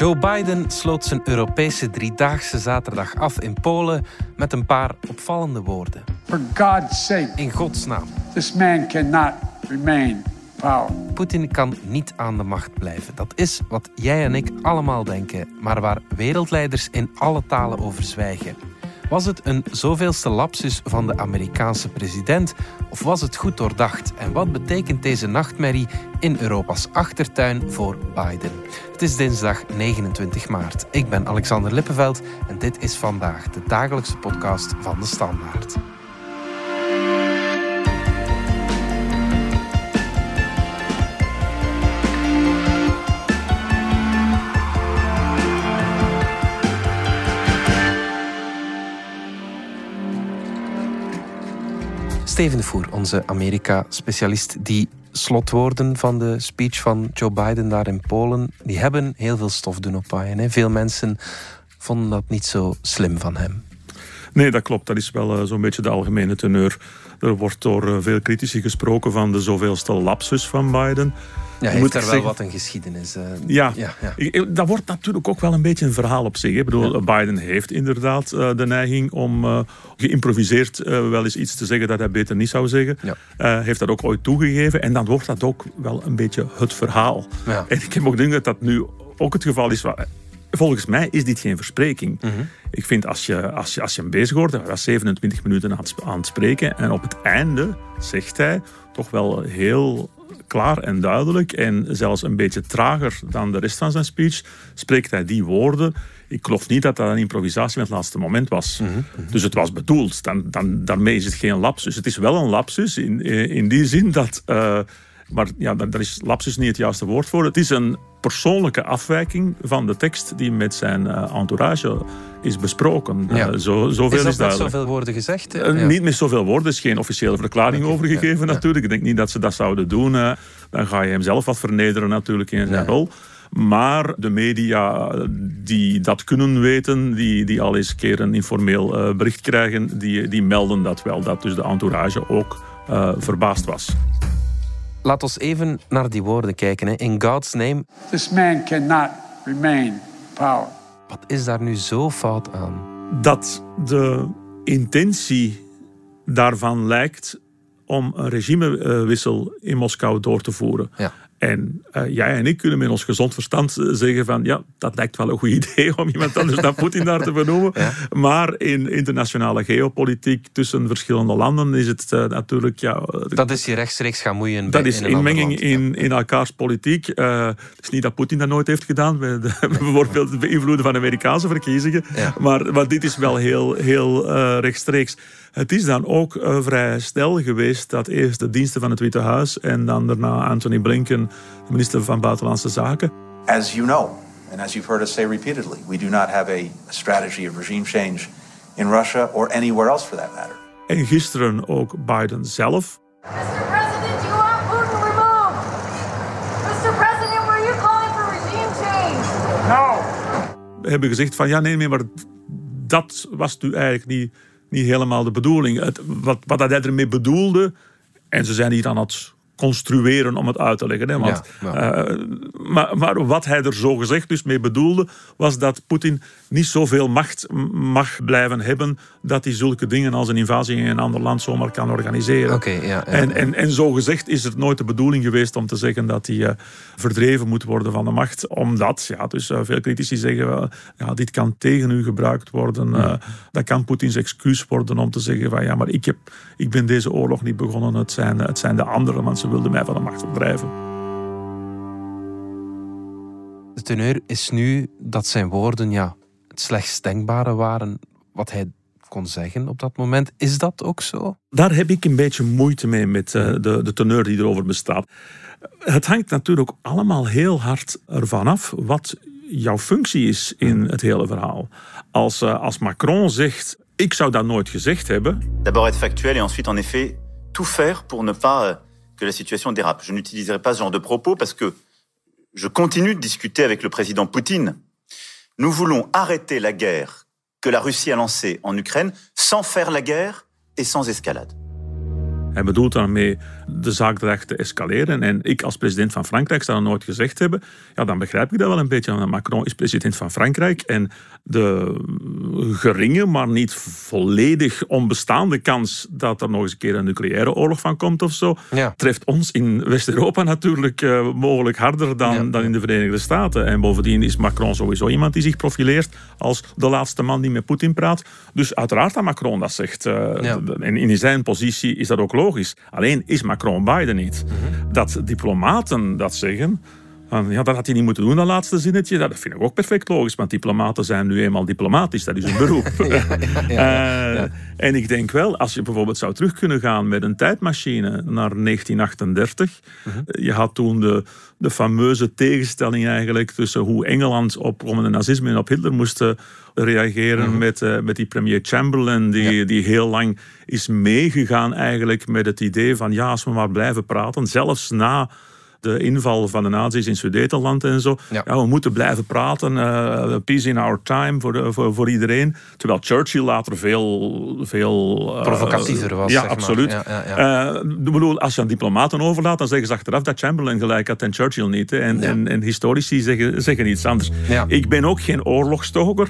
Joe Biden sloot zijn Europese driedaagse zaterdag af in Polen met een paar opvallende woorden. For God's sake, In godsnaam. this man cannot remain power. Poetin kan niet aan de macht blijven. Dat is wat jij en ik allemaal denken, maar waar wereldleiders in alle talen over zwijgen. Was het een zoveelste lapsus van de Amerikaanse president of was het goed doordacht? En wat betekent deze nachtmerrie in Europa's achtertuin voor Biden? Het is dinsdag 29 maart. Ik ben Alexander Lippenveld en dit is vandaag de dagelijkse podcast van de Standaard. Steven de onze Amerika-specialist, die slotwoorden van de speech van Joe Biden daar in Polen, die hebben heel veel stof doen oppaaien. Hè? Veel mensen vonden dat niet zo slim van hem. Nee, dat klopt. Dat is wel eh, zo'n beetje de algemene teneur. Er wordt door eh, veel critici gesproken van de zoveelste lapsus van Biden. Ja, hij Moet heeft ik daar wel wat een geschiedenis. eh, Ja, ja, dat wordt natuurlijk ook wel een beetje een verhaal op zich. Ik bedoel, Biden heeft inderdaad eh, de neiging om geïmproviseerd wel eens iets te zeggen dat hij beter niet zou zeggen. Heeft dat ook ooit toegegeven. En dan wordt dat ook wel een beetje het verhaal. En ik heb ook denk dat dat nu ook het geval is. Volgens mij is dit geen verspreking. Mhm. Ik vind als je, als, je, als je hem bezig hoort, hij was 27 minuten aan het, sp- aan het spreken. En op het einde zegt hij toch wel heel klaar en duidelijk. En zelfs een beetje trager dan de rest van zijn speech. Spreekt hij die woorden. Ik geloof niet dat dat een improvisatie met het laatste moment was. Dus het was bedoeld. Dan, dan, daarmee is het geen lapsus. Het is wel een lapsus in, in die zin dat. eh, maar ja, daar daar is lapsus niet het juiste woord voor. Het is een persoonlijke afwijking van de tekst die met zijn eh, entourage is besproken. Ja. Eh, zo, zoveel Is is, dat met duidelijk. zoveel woorden gezegd? Eh, Ja. Niet met zoveel woorden, er is geen officiële verklaring Oké, over ja, gegeven ja. natuurlijk. Ik denk niet dat ze dat zouden doen. dan ga je hem zelf wat vernederen natuurlijk in zijn Nee. rol. Maar de media die dat kunnen weten, die, die al eens een keer een informeel bericht krijgen, die, die melden dat wel. Dat dus de entourage ook verbaasd was. Laat ons even naar die woorden kijken. Hè. In God's name, This man cannot remain power. wat is daar nu zo fout aan? dat de intentie daarvan lijkt om een regimewissel in Moskou door te voeren. Ja. En eh, jij en ik kunnen met ons gezond verstand eh, zeggen van ja, dat lijkt wel een goed idee om iemand anders dan Poetin daar te benoemen. Ja. Maar in internationale geopolitiek tussen verschillende landen is het eh, natuurlijk ja, Dat is je rechtstreeks gaan moeien. dat bij- is in inmenging land. in, in elkaars politiek. Het is niet dat Poetin dat nooit heeft gedaan, bij de, bijvoorbeeld het beïnvloeden van Amerikaanse verkiezingen. Ja. Maar, maar dit is wel heel, heel rechtstreeks. Het is dan ook eh, vrij snel geweest dat eerst de diensten van het Witte Huis en dan daarna Anthony Blinken, de minister van Buitenlandse Zaken, As you know, and as you've heard us say repeatedly, we do not have a strategy of regime change in Russia or anywhere else for that matter. en gisteren ook Biden zelf. Mr. President, you want Putin removed? Mr. President, were you calling for regime change? No. hebben gezegd van ja, nee, nee, maar dat was nu eigenlijk niet, niet helemaal de bedoeling. Wat, wat hij ermee bedoelde, en ze zijn hier aan het construeren om het uit te leggen. Hè, want, Ja, eh, maar, maar wat hij er zo gezegd dus mee bedoelde, was dat Poetin niet zoveel macht mag blijven hebben dat hij zulke dingen als een invasie in een ander land zomaar kan organiseren. Oké, ja, ja, en, en, en zo gezegd is het nooit de bedoeling geweest om te zeggen dat hij eh, verdreven moet worden van de macht. Omdat, ja, dus eh, veel critici zeggen, wel, ja, dit kan tegen u gebruikt worden. dat kan Poetins excuus worden om te zeggen van ja, maar ik, heb, ik ben deze oorlog niet begonnen. Het zijn, het zijn de anderen, want ze wilden mij van de macht verdrijven. De teneur is nu dat zijn woorden ja, het slechtst denkbare waren wat hij kon zeggen op dat moment. Is dat ook zo? Daar heb ik een beetje moeite mee met eh, de, de teneur die erover bestaat. Het hangt natuurlijk ook allemaal heel hard ervan af wat jouw functie is in het hele verhaal. Als, eh, als Macron zegt, ik zou dat nooit gezegd hebben, D'abord être factuel et ensuite, en effet, tout faire pour ne pas euh, que la situation dérape. Je n'utiliserai pas ce genre de propos parce que je continue de discuter avec le président Poutine. Nous voulons arrêter la guerre que la Russie a lancée en Ukraine sans faire la guerre et sans escalade. De zaak dreigt te escaleren. En ik als president van Frankrijk zou dat nooit gezegd hebben. Ja, dan begrijp ik dat wel een beetje. Want Macron is president van Frankrijk. En de geringe, maar niet volledig onbestaande kans dat er nog eens een keer een nucleaire oorlog van komt of zo, Ja. treft ons in West-Europa natuurlijk eh, mogelijk harder dan, Ja. dan in de Verenigde Staten. En bovendien is Macron sowieso iemand die zich profileert als de laatste man die met Poetin praat. Dus uiteraard dat Macron dat zegt. eh, Ja. En in zijn positie is dat ook logisch. Alleen is Macron Biden niet. Mhm. Dat diplomaten dat zeggen. Ja, dat had hij niet moeten doen, dat laatste zinnetje. Dat vind ik ook perfect logisch, want diplomaten zijn nu eenmaal diplomatisch. Dat is hun beroep. Eh, En ik denk wel, als je bijvoorbeeld zou terug kunnen gaan met een tijdmachine naar 1938. Je had toen de, de fameuze tegenstelling eigenlijk tussen hoe Engeland op nazisme en op Hitler moest eh, reageren met, eh, met die premier Chamberlain, die, die heel lang is meegegaan eigenlijk met het idee van ja, als we maar blijven praten, zelfs na de inval van de nazi's in Sudetenland en zo. Ja. Ja. we moeten blijven praten. eh, peace in our time voor, de- voor, voor iedereen. Terwijl Churchill later veel... veel eh, Provocatiever was, Ja, zeg maar. absoluut. Ja, ja, Eh, ik bedoel, als je aan diplomaten overlaat, dan zeggen ze achteraf dat Chamberlain gelijk had en Churchill niet. Hè. En, en, en historici zeggen, zeggen iets anders. Ik ben ook geen oorlogstoker,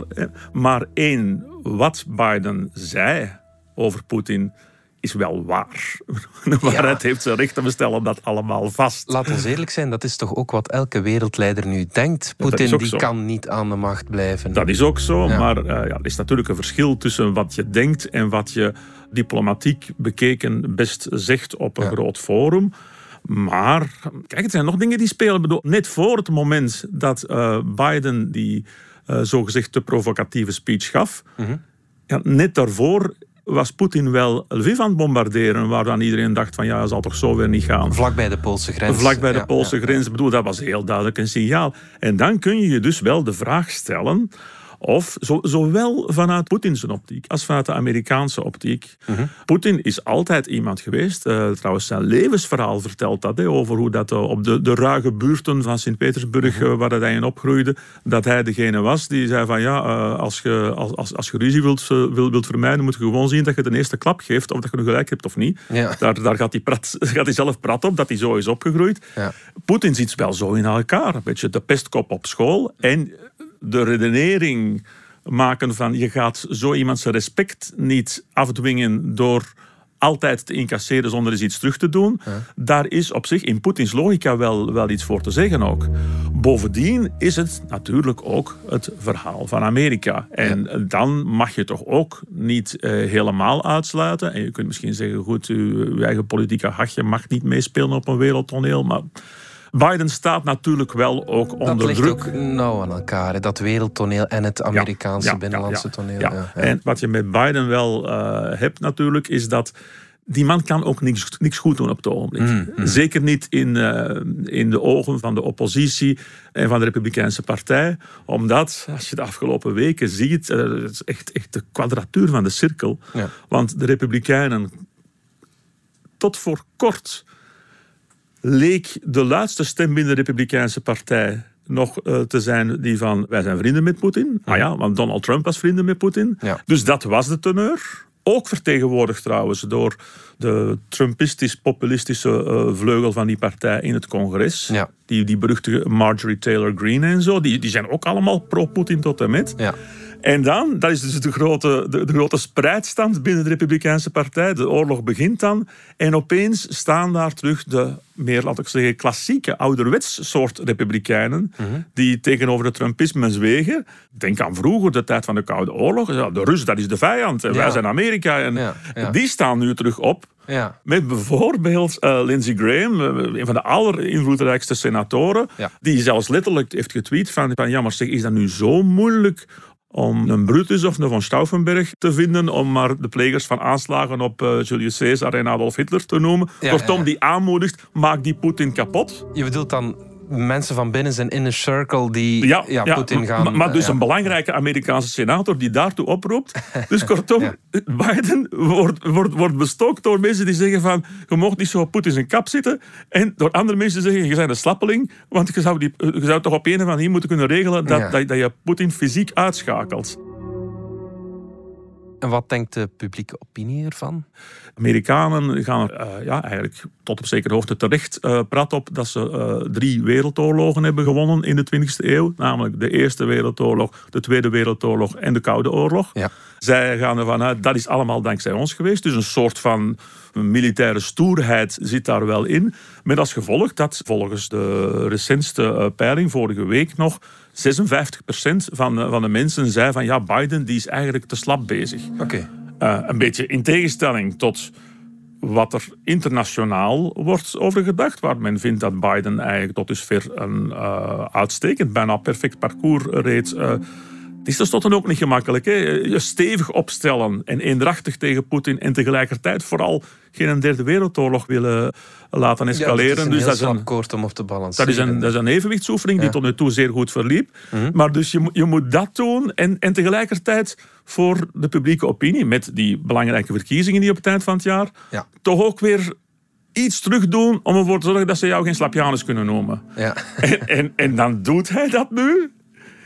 maar één, wat Biden zei over Poetin is wel waar. De waarheid heeft zijn recht en we stellen dat allemaal vast. Laat ons eerlijk zijn, dat is toch ook wat elke wereldleider nu denkt. Poetin die zo. kan niet aan de macht blijven. Dat is ook zo, Ja. maar eh, ja, er is natuurlijk een verschil tussen wat je denkt en wat je diplomatiek bekeken best zegt op een groot forum. Maar kijk, er zijn nog dingen die spelen. Bedoel, net voor het moment dat eh, Biden die eh, zogezegd te provocatieve speech gaf, Mhm. ja, net daarvoor was Poetin wel Lviv aan het bombarderen, waar dan iedereen dacht van ja, dat zal toch zo weer niet gaan. Vlak bij de Poolse grens. Vlak bij de Ja, Poolse ja. grens. Ik bedoel, dat was heel duidelijk een signaal. En dan kun je je dus wel de vraag stellen of zo, zowel vanuit Poetins optiek als vanuit de Amerikaanse optiek. Mhm. Poetin is altijd iemand geweest. eh, trouwens, zijn levensverhaal vertelt dat. hè, over hoe dat eh, op de, de ruige buurten van Sint-Petersburg, Mhm. eh, waar hij in opgroeide, dat hij degene was die zei van ja, als, je, als, als, als je ruzie wilt, eh, wil, wilt vermijden, moet je gewoon zien dat je de eerste klap geeft, of dat je nu gelijk hebt of niet. Ja. Daar, daar gaat, hij prat, gaat hij zelf prat op, dat hij zo is opgegroeid. Ja. Poetin zit wel zo in elkaar. Een beetje de pestkop op school. En de redenering maken van je gaat zo iemand zijn respect niet afdwingen door altijd te incasseren zonder eens iets terug te doen. Daar is op zich in Poetins logica wel, wel iets voor te zeggen ook. Bovendien is het natuurlijk ook het verhaal van Amerika. En dan mag je toch ook niet eh, helemaal uitsluiten. En je kunt misschien zeggen, goed, uw, uw eigen politieke hachje mag niet meespelen op een wereldtoneel, maar... Biden staat natuurlijk wel ook Dat onder ligt druk. ook nauw aan elkaar, hè, dat wereldtoneel en het Amerikaanse Ja, ja, binnenlandse ja, toneel. En wat je met Biden wel eh, hebt natuurlijk, is dat die man kan ook niks, niks goed doen op het ogenblik. Mm, Zeker niet in, eh, in de ogen van de oppositie en van de Republikeinse Partij. Omdat, als je de afgelopen weken ziet, eh, het is echt, echt de kwadratuur van de cirkel. Ja. Want de Republikeinen, tot voor kort, leek de luidste stem binnen de Republikeinse Partij nog eh, te zijn die van wij zijn vrienden met Poetin. Ah ja, want Donald Trump was vrienden met Poetin. Ja. Dus dat was de teneur. Ook vertegenwoordigd trouwens door de Trumpistisch-populistische eh, vleugel van die partij in het congres. Ja. Die, die beruchte Marjorie Taylor Greene en zo. Die, die zijn ook allemaal pro-Poetin tot en met. Ja. En dan, dat is dus de grote, de, de grote spreidstand binnen de Republikeinse Partij. De oorlog begint dan. En opeens staan daar terug de meer, laat ik zeggen, klassieke, ouderwets soort Republikeinen. Die tegenover het Trumpisme zwegen. Denk aan vroeger, de tijd van de Koude Oorlog. Ja, de Rus, dat is de vijand. En Ja. wij zijn Amerika. En Ja, ja. die staan nu terug op. Ja. Met bijvoorbeeld eh, Lindsey Graham, eh, een van de allerinvloedrijkste senatoren, die zelfs letterlijk heeft getweet van, van ja, maar zeg, is dat nu zo moeilijk om een Brutus of een von Stauffenberg te vinden, om maar de plegers van aanslagen op eh, Julius Caesar en Adolf Hitler te noemen. Ja, Kortom, ja. die aanmoedigt, maak die Poetin kapot. Je bedoelt dan mensen van binnen zijn inner circle die ja, Poetin gaan... maar, maar dus een ja. belangrijke Amerikaanse senator die daartoe oproept. Dus kortom, Ja. Biden wordt, wordt, wordt bestookt door mensen die zeggen van je mag niet zo op Poetin zijn kap zitten. En door andere mensen die zeggen je bent een slappeling, want je zou, die, je zou toch op een of andere hier moeten kunnen regelen dat, Ja. dat, dat je Poetin fysiek uitschakelt. En wat denkt de publieke opinie ervan? Amerikanen gaan er uh, ja, eigenlijk tot op zekere hoogte terecht uh, praat op dat ze uh, drie wereldoorlogen hebben gewonnen in de 20e eeuw. Namelijk de Eerste Wereldoorlog, de Tweede Wereldoorlog en de Koude Oorlog. Ja. Zij gaan ervan uit, dat is allemaal dankzij ons geweest. Dus een soort van militaire stoerheid zit daar wel in. Met als gevolg dat volgens de recentste peiling vorige week nog 56% van, van de mensen zei van ja, Biden die is eigenlijk te slap bezig. Oké. Uh, een beetje in tegenstelling tot wat er internationaal wordt over gedacht, waar men vindt dat Biden eigenlijk tot dusver een uh, uitstekend, bijna perfect parcours reed. Uh, het is tenslotte ook niet gemakkelijk. Hè? Je stevig opstellen en eendrachtig tegen Poetin en tegelijkertijd vooral geen derde wereldoorlog willen laten escaleren. Ja, dus dat is een akkoord om op te balanceren. Dat is een, dat is een evenwichtsoefening Ja. die tot nu toe zeer goed verliep. Mhm. Maar dus je, moet- je moet dat doen en, en tegelijkertijd voor de publieke opinie, met die belangrijke verkiezingen die op het eind van het jaar, Ja. toch ook weer iets terug doen om ervoor te zorgen dat ze jou geen Slapjanus kunnen noemen. Ja. En, en, en dan doet hij dat nu.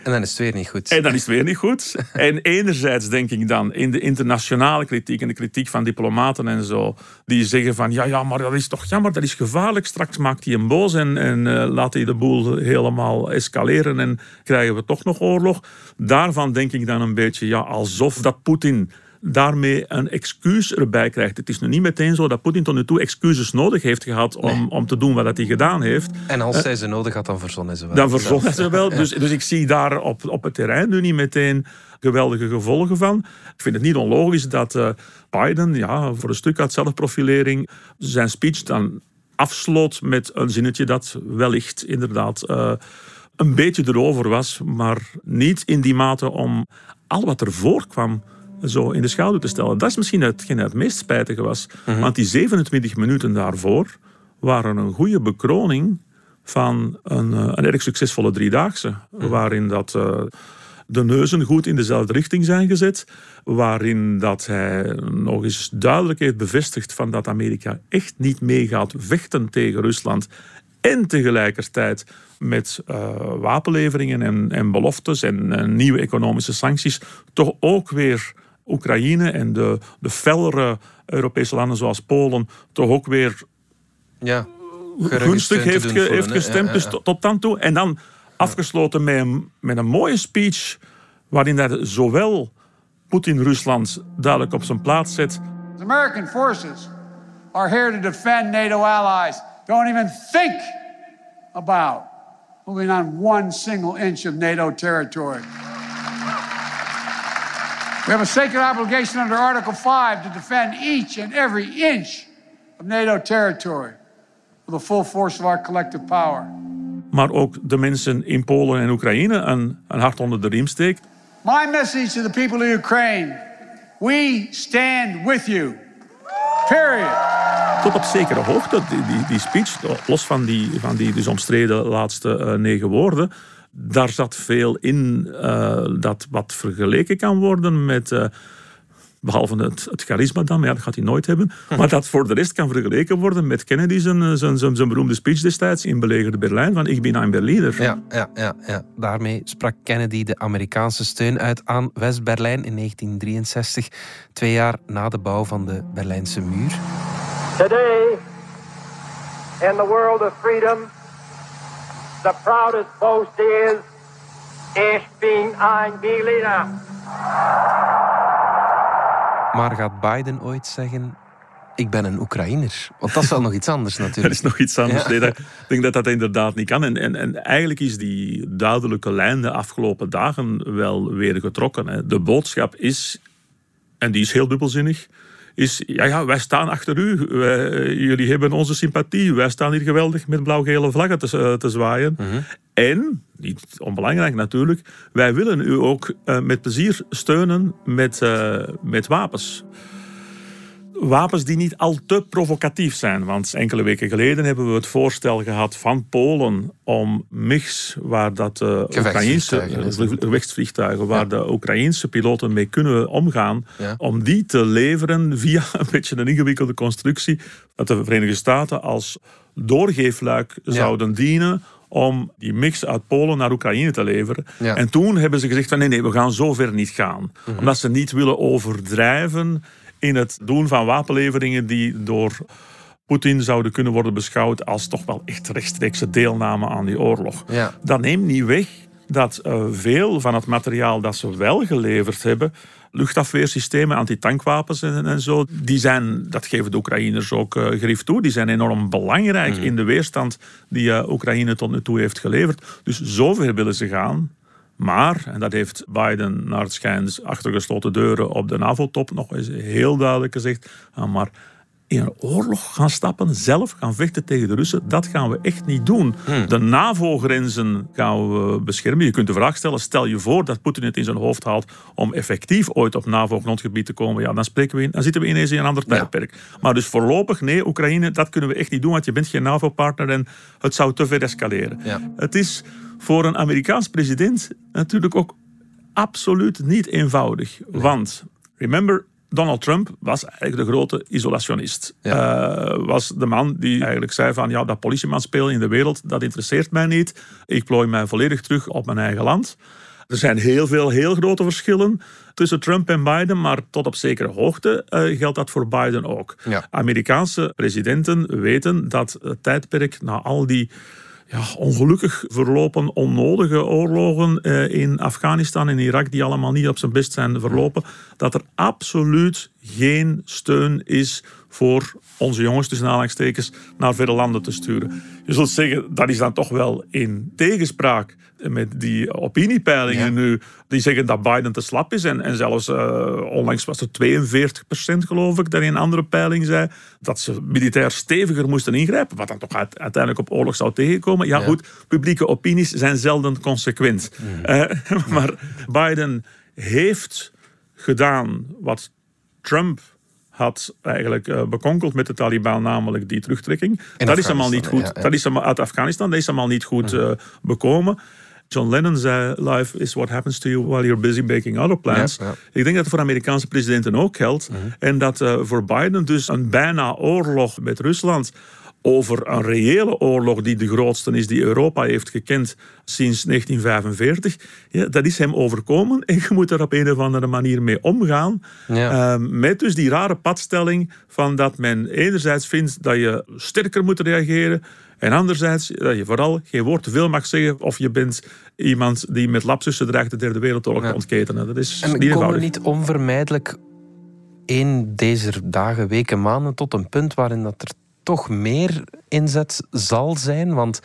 En dan is het weer niet goed. En dan is het weer niet goed. En enerzijds denk ik dan in de internationale kritiek en de kritiek van diplomaten en zo, die zeggen van ja, ja, maar dat is toch jammer, dat is gevaarlijk. Straks maakt hij hem boos en, en eh, laat hij de boel helemaal escaleren en krijgen we toch nog oorlog. Daarvan denk ik dan een beetje, ja, alsof dat Poetin daarmee een excuus erbij krijgt. Het is nu niet meteen zo dat Poetin tot nu toe excuses nodig heeft gehad om, om te doen wat hij gedaan heeft. En als zij ze nodig had, dan verzonnen ze wel. Dan verzonnen ze wel. Dus, dus ik zie daar op, op het terrein nu niet meteen geweldige gevolgen van. Ik vind het niet onlogisch dat eh, Biden, ja, voor een stuk uit zelfprofilering, zijn speech dan afsloot met een zinnetje dat wellicht inderdaad eh, een beetje erover was, maar niet in die mate om al wat ervoor kwam zo in de schouder te stellen. Dat is misschien hetgeen het meest spijtige was. Want die 27 minuten daarvoor waren een goede bekroning van een, eh, een erg succesvolle driedaagse. Waarin dat eh, de neuzen goed in dezelfde richting zijn gezet. Waarin dat hij nog eens duidelijk heeft bevestigd van dat Amerika echt niet mee gaat vechten tegen Rusland. En tegelijkertijd met eh, wapenleveringen en, en beloftes en, en nieuwe economische sancties toch ook weer Oekraïne en de, de fellere Europese landen zoals Polen toch ook weer Ja. gunstig heeft, ge- gestemd. Ja, Dus tot, tot dan toe. En dan afgesloten met een, met een mooie speech. waarin hij zowel Poetin-Rusland duidelijk op zijn plaats zet. The American forces are here to defend NATO allies. Don't even think about moving on one single inch of NATO territory. We have a sacred obligation under Article 5 to defend each and every inch of NATO territory with the full force of our collective power. maar ook de mensen in Polen en Oekraïne een, een hart onder de riem steekt. My message to the people of Ukraine we stand with you. Period. Tot op zekere hoogte, die, die, die speech, los van die, van die dus omstreden laatste eh, negen woorden, daar zat veel in eh, dat wat vergeleken kan worden met, eh, behalve het, het charisma dan, maar ja, dat gaat hij nooit hebben, maar dat voor de rest kan vergeleken worden met Kennedy zijn, zijn, zijn, zijn beroemde speech destijds in belegerde Berlijn van ik ben een Berliner. Ja, ja, ja, ja. Daarmee sprak Kennedy de Amerikaanse steun uit aan West-Berlijn in 1963, twee jaar na de bouw van de Berlijnse muur. Today, in the world of freedom, the proudest boast is, Ich bin ein Berliner. Maar gaat Biden ooit zeggen: Ik ben een Oekraïner? Want dat is wel nog iets anders Dat natuurlijk. is nog iets anders. Ja. Nee, dat- ik denk dat dat inderdaad niet kan. En, en, en eigenlijk is die duidelijke lijn de afgelopen dagen wel weer getrokken. Hè. De boodschap is, en die is heel dubbelzinnig, is ja, ja, wij staan achter u. Wij- jullie hebben onze sympathie. Wij staan hier geweldig met blauw-gele vlaggen te, eh, te zwaaien. En, niet onbelangrijk natuurlijk, wij willen u ook eh, met plezier steunen met, eh, met wapens wapens die niet al te provocatief zijn. Want enkele weken geleden hebben we het voorstel gehad van Polen om MIGs, waar dat uh, Oekraïnse Gevechtsvliegtuigen, is gevechtsvliegtuigen, waar de Oekraïnse piloten mee kunnen omgaan, Ja. om die te leveren via een beetje een ingewikkelde constructie, dat de Verenigde Staten als doorgeefluik zouden dienen om die mix uit Polen naar Oekraïne te leveren. Ja. En toen hebben ze gezegd van nee, nee, we gaan zover niet gaan. Omdat ze niet willen overdrijven in het doen van wapenleveringen die door Poetin zouden kunnen worden beschouwd als toch wel echt rechtstreekse deelname aan die oorlog. Ja. Dat neemt niet weg dat eh, veel van het materiaal dat ze wel geleverd hebben, luchtafweersystemen, antitankwapens en, en zo, die zijn, dat geven de Oekraïners ook uh, grief toe, die zijn enorm belangrijk in de weerstand die uh, Oekraïne tot nu toe heeft geleverd. Dus zover willen ze gaan. Maar, en dat heeft Biden naar het schijnt achter gesloten deuren op de NAVO-top nog eens heel duidelijk gezegd, ah, maar in een oorlog gaan stappen, zelf gaan vechten tegen de Russen, dat gaan we echt niet doen. De NAVO-grenzen gaan we beschermen. Je kunt de vraag stellen, stel je voor dat Poetin het in zijn hoofd haalt om effectief ooit op NAVO-grondgebied te komen, ja, dan, spreken we in, dan zitten we ineens in een ander tijdperk. Maar dus voorlopig, nee, Oekraïne, dat kunnen we echt niet doen, want je bent geen NAVO-partner en het zou te ver escaleren. Ja. Het is voor een Amerikaans president natuurlijk ook absoluut niet eenvoudig. Want, remember, Donald Trump was eigenlijk de grote isolationist. Uh, was de man die eigenlijk zei van ja, dat politieman spelen in de wereld, dat interesseert mij niet. Ik plooi mij volledig terug op mijn eigen land. Er zijn heel veel heel grote verschillen tussen Trump en Biden, maar tot op zekere hoogte uh, geldt dat voor Biden ook. Ja. Amerikaanse presidenten weten dat het tijdperk na al die ja, ongelukkig verlopen onnodige oorlogen eh, in Afghanistan en Irak, die allemaal niet op zijn best zijn verlopen, dat er absoluut geen steun is voor onze jongens, tussen aanhalingstekens, naar verre landen te sturen. Je zult zeggen, dat is dan toch wel in tegenspraak met die opiniepeilingen Ja. nu, die zeggen dat Biden te slap is. En, en zelfs uh, onlangs was er 42% geloof ik, dat in een andere peiling zei dat ze militair steviger moesten ingrijpen, wat dan toch uit- uiteindelijk op oorlog zou tegenkomen. Ja, Ja. goed, publieke opinies zijn zelden consequent. Eh, maar Biden heeft gedaan wat Trump had eigenlijk eh, bekonkeld met de Taliban, namelijk die terugtrekking. In dat is hem al niet goed. ja, ja. Dat is hem uit Afghanistan, dat is hem al niet goed eh, bekomen. John Lennon zei: Life is what happens to you while you're busy making other plans. Ja. Ik denk dat het voor Amerikaanse presidenten ook geldt. En dat eh, voor Biden dus een bijna oorlog met Rusland over een reële oorlog die de grootste is die Europa heeft gekend sinds 1945. Ja, dat is hem overkomen en je moet er op een of andere manier mee omgaan. Ja. Eh, met dus die rare padstelling van dat men enerzijds vindt dat je sterker moet reageren en anderzijds dat je vooral geen woord te veel mag zeggen of je bent iemand die met lapsussen dreigt de derde wereldoorlog Ja. te ontketenen. Dat is En niet komen we niet onvermijdelijk in deze dagen, weken, maanden tot een punt waarin dat er toch meer inzet zal zijn? Want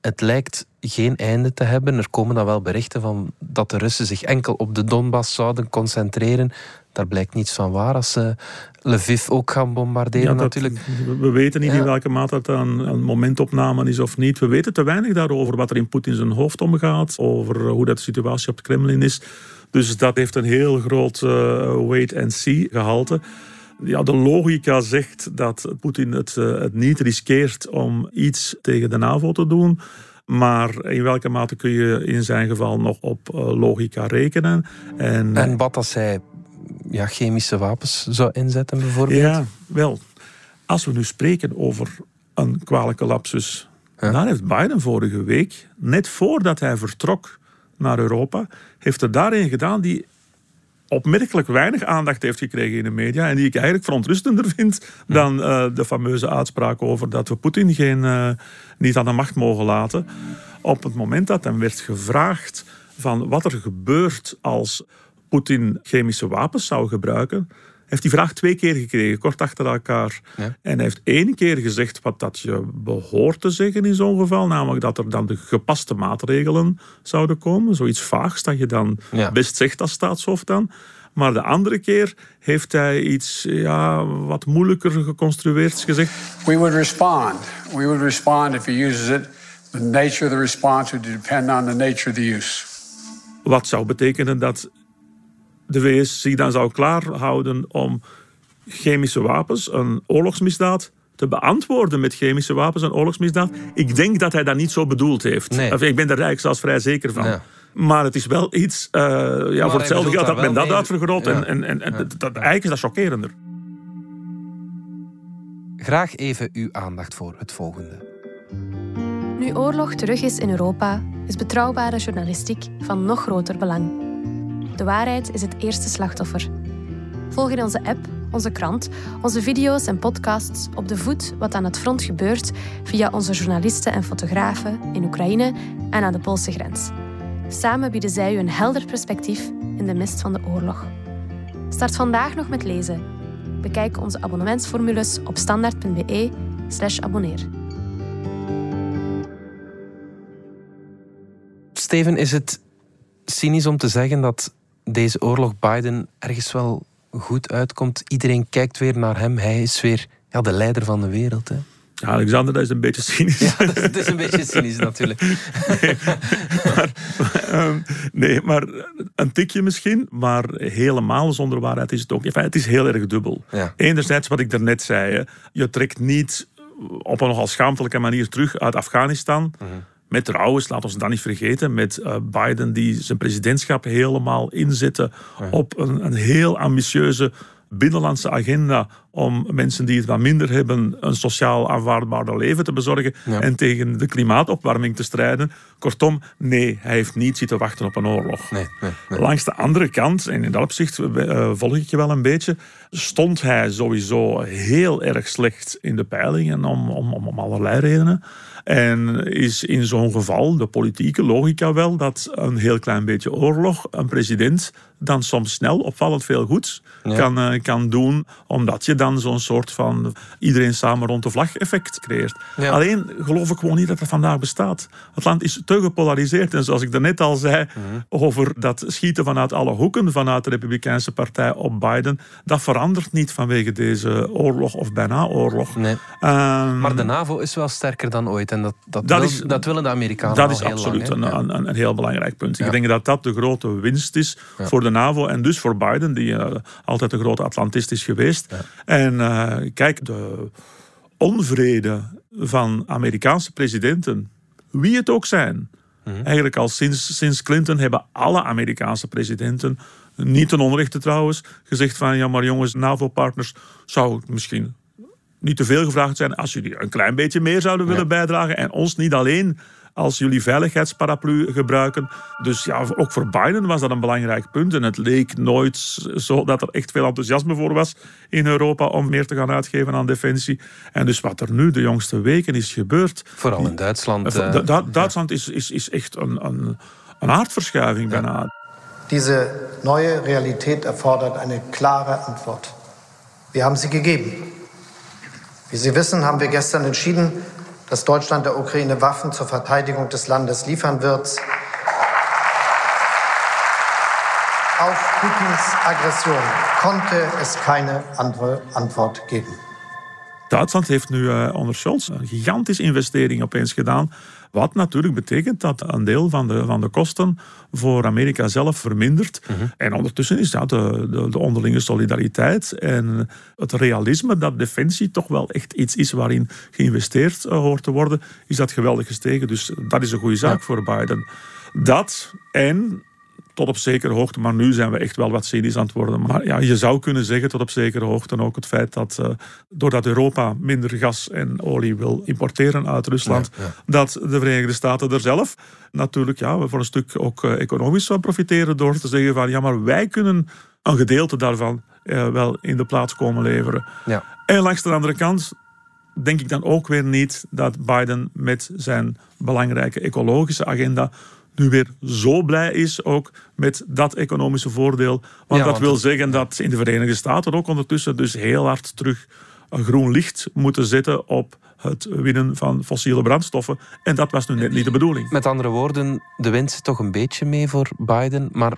het lijkt geen einde te hebben. Er komen dan wel berichten van dat de Russen zich enkel op de Donbass zouden concentreren. Daar blijkt niets van waar als ze Lviv ook gaan bombarderen Ja, dat- natuurlijk. we- We weten niet Ja. in welke mate dat een, een momentopname is of niet. We weten te weinig daarover, wat er in Poetin zijn hoofd omgaat, over hoe dat de situatie op het Kremlin is. Dus dat heeft een heel groot eh, wait-and-see gehalte. Ja, de logica zegt dat Poetin het, eh, het niet riskeert om iets tegen de NAVO te doen. Maar in welke mate kun je in zijn geval nog op eh, logica rekenen? En, En wat als hij ja, chemische wapens zou inzetten bijvoorbeeld? ja, wel. Als we nu spreken over een kwalijke lapsus, dan heeft Biden vorige week, net voordat hij vertrok naar Europa, heeft er daarin gedaan die opmerkelijk weinig aandacht heeft gekregen in de media en die ik eigenlijk verontrustender vind dan eh, de fameuze uitspraak over dat we Poetin geen, eh, niet aan de macht mogen laten. Op het moment dat hem werd gevraagd van wat er gebeurt als Poetin chemische wapens zou gebruiken, heeft die vraag twee keer gekregen, kort achter elkaar. Ja. En hij heeft één keer gezegd wat dat je behoort te zeggen in zo'n geval, namelijk dat er dan de gepaste maatregelen zouden komen. Zoiets vaags dat je dan Ja. best zegt als staatshoofd dan. Maar de andere keer heeft hij iets ja, wat moeilijker geconstrueerd gezegd. We would respond. We would respond if he uses it. The nature of the response would depend on the nature of the use. Wat zou betekenen dat de VS zich dan zou klaarhouden om chemische wapens, een oorlogsmisdaad, te beantwoorden met chemische wapens, een oorlogsmisdaad. Ik denk dat hij dat niet zo bedoeld heeft. Nee. Of Ik ben er eigenlijk zelfs vrij zeker van. Ja. Maar het is wel iets, eh, ja, voor hetzelfde geld daar dat men dat mee. uitvergroot. Ja. En, en, en, en dat, dat- eigenlijk is dat chockerender. Graag even uw aandacht voor het volgende. Nu oorlog terug is in Europa, is betrouwbare journalistiek van nog groter belang. De waarheid is het eerste slachtoffer. Volg in onze app, onze krant, onze video's en podcasts op de voet wat aan het front gebeurt via onze journalisten en fotografen in Oekraïne en aan de Poolse grens. Samen bieden zij u een helder perspectief in de mist van de oorlog. Start vandaag nog met lezen. Bekijk onze abonnementsformules op standaard.be/slash abonneer. Steven, is het cynisch om te zeggen dat deze oorlog Biden ergens wel goed uitkomt? Iedereen kijkt weer naar hem. Hij is weer ja, de leider van de wereld. Hè? Ja, Alexander, dat is een beetje cynisch. Ja, dat is, het is een beetje cynisch natuurlijk. Nee, maar, ehm, nee, maar een tikje misschien, maar helemaal zonder waarheid is het ook. Enfin, het is heel erg dubbel. Ja. Enerzijds, wat ik daarnet zei, je trekt niet op een nogal schaamtelijke manier terug uit Afghanistan. Met trouwens, laat ons dat niet vergeten, met eh, Biden die zijn presidentschap helemaal inzette op een, een heel ambitieuze binnenlandse agenda om mensen die het wat minder hebben een sociaal aanvaardbaarder leven te bezorgen Ja. en tegen de klimaatopwarming te strijden. Kortom, nee, hij heeft niet zitten wachten op een oorlog. Nee, nee, nee. Langs de andere kant, en in dat opzicht eh, volg ik je wel een beetje, stond hij sowieso heel erg slecht in de peilingen om, om, om allerlei redenen. En is in zo'n geval de politieke logica wel dat een heel klein beetje oorlog een president dan soms snel opvallend veel goeds Ja. kan, eh, kan doen, omdat je dan zo'n soort van iedereen samen rond de vlag effect creëert. Ja. Alleen geloof ik gewoon niet dat dat vandaag bestaat. Het land is te gepolariseerd. En zoals ik daarnet al zei Mhm. over dat schieten vanuit alle hoeken vanuit de Republikeinse Partij op Biden, dat verandert niet vanwege deze oorlog of bijna oorlog. Nee. Ehm, Maar de NAVO is wel sterker dan ooit. En dat, dat, Dat wil- is- dat willen de Amerikanen dat is absoluut lang, een, een, een heel belangrijk punt. Ik denk dat dat de grote winst is voor de NAVO en dus voor Biden, die eh, altijd een grote Atlantist is geweest. En eh, kijk, de onvrede van Amerikaanse presidenten, wie het ook zijn, Mhm. eigenlijk al sinds, sinds Clinton hebben alle Amerikaanse presidenten, niet ten onrechte trouwens, gezegd van ja maar jongens, NAVO-partners, zou misschien niet te veel gevraagd zijn als jullie een klein beetje meer zouden willen bijdragen en ons niet alleen als jullie veiligheidsparaplu gebruiken. Dus ja, ook voor Biden was dat een belangrijk punt. En het leek nooit zo dat er echt veel enthousiasme voor was in Europa om meer te gaan uitgeven aan defensie. En dus wat er nu de jongste weken is gebeurd. Vooral in Duitsland. Du- eh, Du- Duitsland is, is, is echt een, een, een aardverschuiving bijna. Diese neue Realität erfordert eine klare Antwort. Wir haben sie gegeben. Wie Sie wissen, haben wir gestern entschieden, dass Deutschland der Ukraine Waffen zur Verteidigung des Landes liefern wird. Auf Putins Aggression konnte es keine andere Antwort geben. Duitsland heeft nu eh, onder Scholz een gigantische investering opeens gedaan. Wat natuurlijk betekent dat een deel van de, van de kosten voor Amerika zelf vermindert. En ondertussen is dat de, de, de onderlinge solidariteit en het realisme dat defensie toch wel echt iets is waarin geïnvesteerd eh, hoort te worden, is dat geweldig gestegen. Dus dat is een goede zaak voor Biden. Dat en tot op zekere hoogte, maar nu zijn we echt wel wat cynisch aan het worden. Maar ja, je zou kunnen zeggen tot op zekere hoogte ook het feit dat eh, doordat Europa minder gas en olie wil importeren uit Rusland, dat de Verenigde Staten er zelf natuurlijk ja, voor een stuk ook eh, economisch van profiteren door te zeggen van ja, maar wij kunnen een gedeelte daarvan eh, wel in de plaats komen leveren. ja. En langs de andere kant denk ik dan ook weer niet dat Biden met zijn belangrijke ecologische agenda nu weer zo blij is ook met dat economische voordeel. Want Ja, dat wil zeggen dat in de Verenigde Staten ook ondertussen dus heel hard terug een groen licht moeten zetten op het winnen van fossiele brandstoffen. En dat was nu net niet de bedoeling. Met andere woorden, de winst toch een beetje mee voor Biden. Maar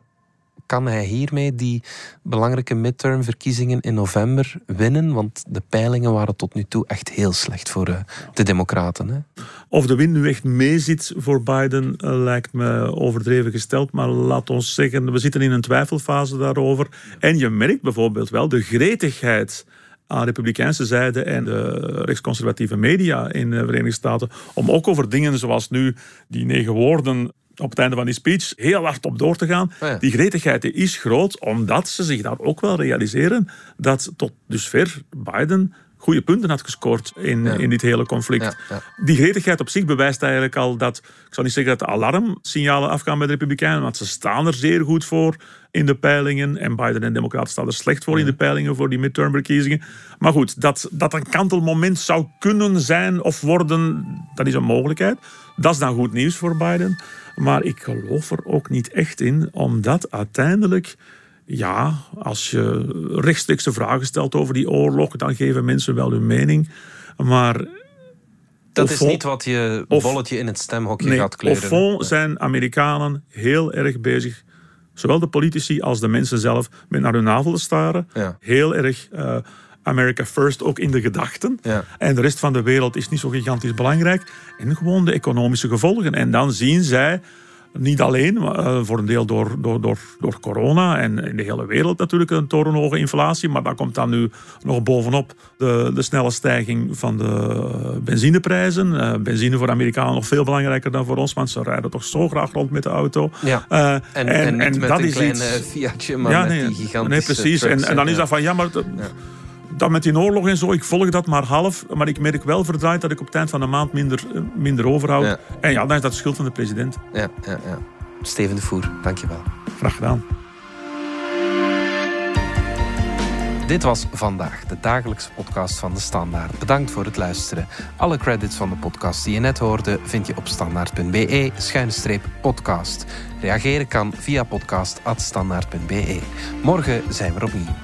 kan hij hiermee die belangrijke midtermverkiezingen in november winnen? Want de peilingen waren tot nu toe echt heel slecht voor eh, de Democraten. Hè? Of de wind nu echt meezit voor Biden eh, lijkt me overdreven gesteld. Maar laat ons zeggen, we zitten in een twijfelfase daarover. En je merkt bijvoorbeeld wel de gretigheid aan republikeinse zijde en de rechtsconservatieve media in de Verenigde Staten om ook over dingen zoals nu die negen woorden op het einde van die speech heel hard op door te gaan. Oh ja. Die gretigheid is groot, omdat ze zich daar ook wel realiseren dat tot dusver Biden goede punten had gescoord in, in dit hele conflict. Die gretigheid op zich bewijst eigenlijk al dat, ik zou niet zeggen dat de alarmsignalen afgaan bij de Republikeinen, want ze staan er zeer goed voor in de peilingen. En Biden en Democraten staan er slecht voor in de peilingen voor die midtermverkiezingen. Maar goed, dat dat een kantelmoment zou kunnen zijn of worden, dat is een mogelijkheid. Dat is dan goed nieuws voor Biden. Maar ik geloof er ook niet echt in, omdat uiteindelijk ja, als je rechtstreeks vragen stelt over die oorlog, dan geven mensen wel hun mening. Maar. Dat is niet wat je bolletje in het stemhokje gaat kleuren. Op fond zijn Amerikanen heel erg bezig, zowel de politici als de mensen zelf, met naar hun navel te staren. Heel erg. Uh, America First ook in de gedachten. En de rest van de wereld is niet zo gigantisch belangrijk. En gewoon de economische gevolgen. En dan zien zij niet alleen, maar eh, voor een deel door, door, door, door corona en in de hele wereld natuurlijk een torenhoge inflatie. Maar daar komt dan nu nog bovenop de, de snelle stijging van de benzineprijzen. Uh, benzine voor Amerikanen nog veel belangrijker dan voor ons, want ze rijden toch zo graag rond met de auto. Ja. Uh, en, en, en, en, met dat een is iets... Fiatje, maar ja, nee, met die gigantische Nee, precies. En, en, dan is dat van, ja, maar... ja dat met die oorlog en zo, ik volg dat maar half. Maar ik merk wel verdraaid dat ik op het eind van de maand minder, eh, minder overhoud. En ja, dan is dat de schuld van de president. Ja, ja, ja. Steven de Voer, dankjewel. Graag gedaan. Dit was vandaag de dagelijkse podcast van de Standaard. Bedankt voor het luisteren. Alle credits van de podcast die je net hoorde vind je op standaard.be-podcast. Reageren kan via podcast.standaard.be. Morgen zijn we opnieuw.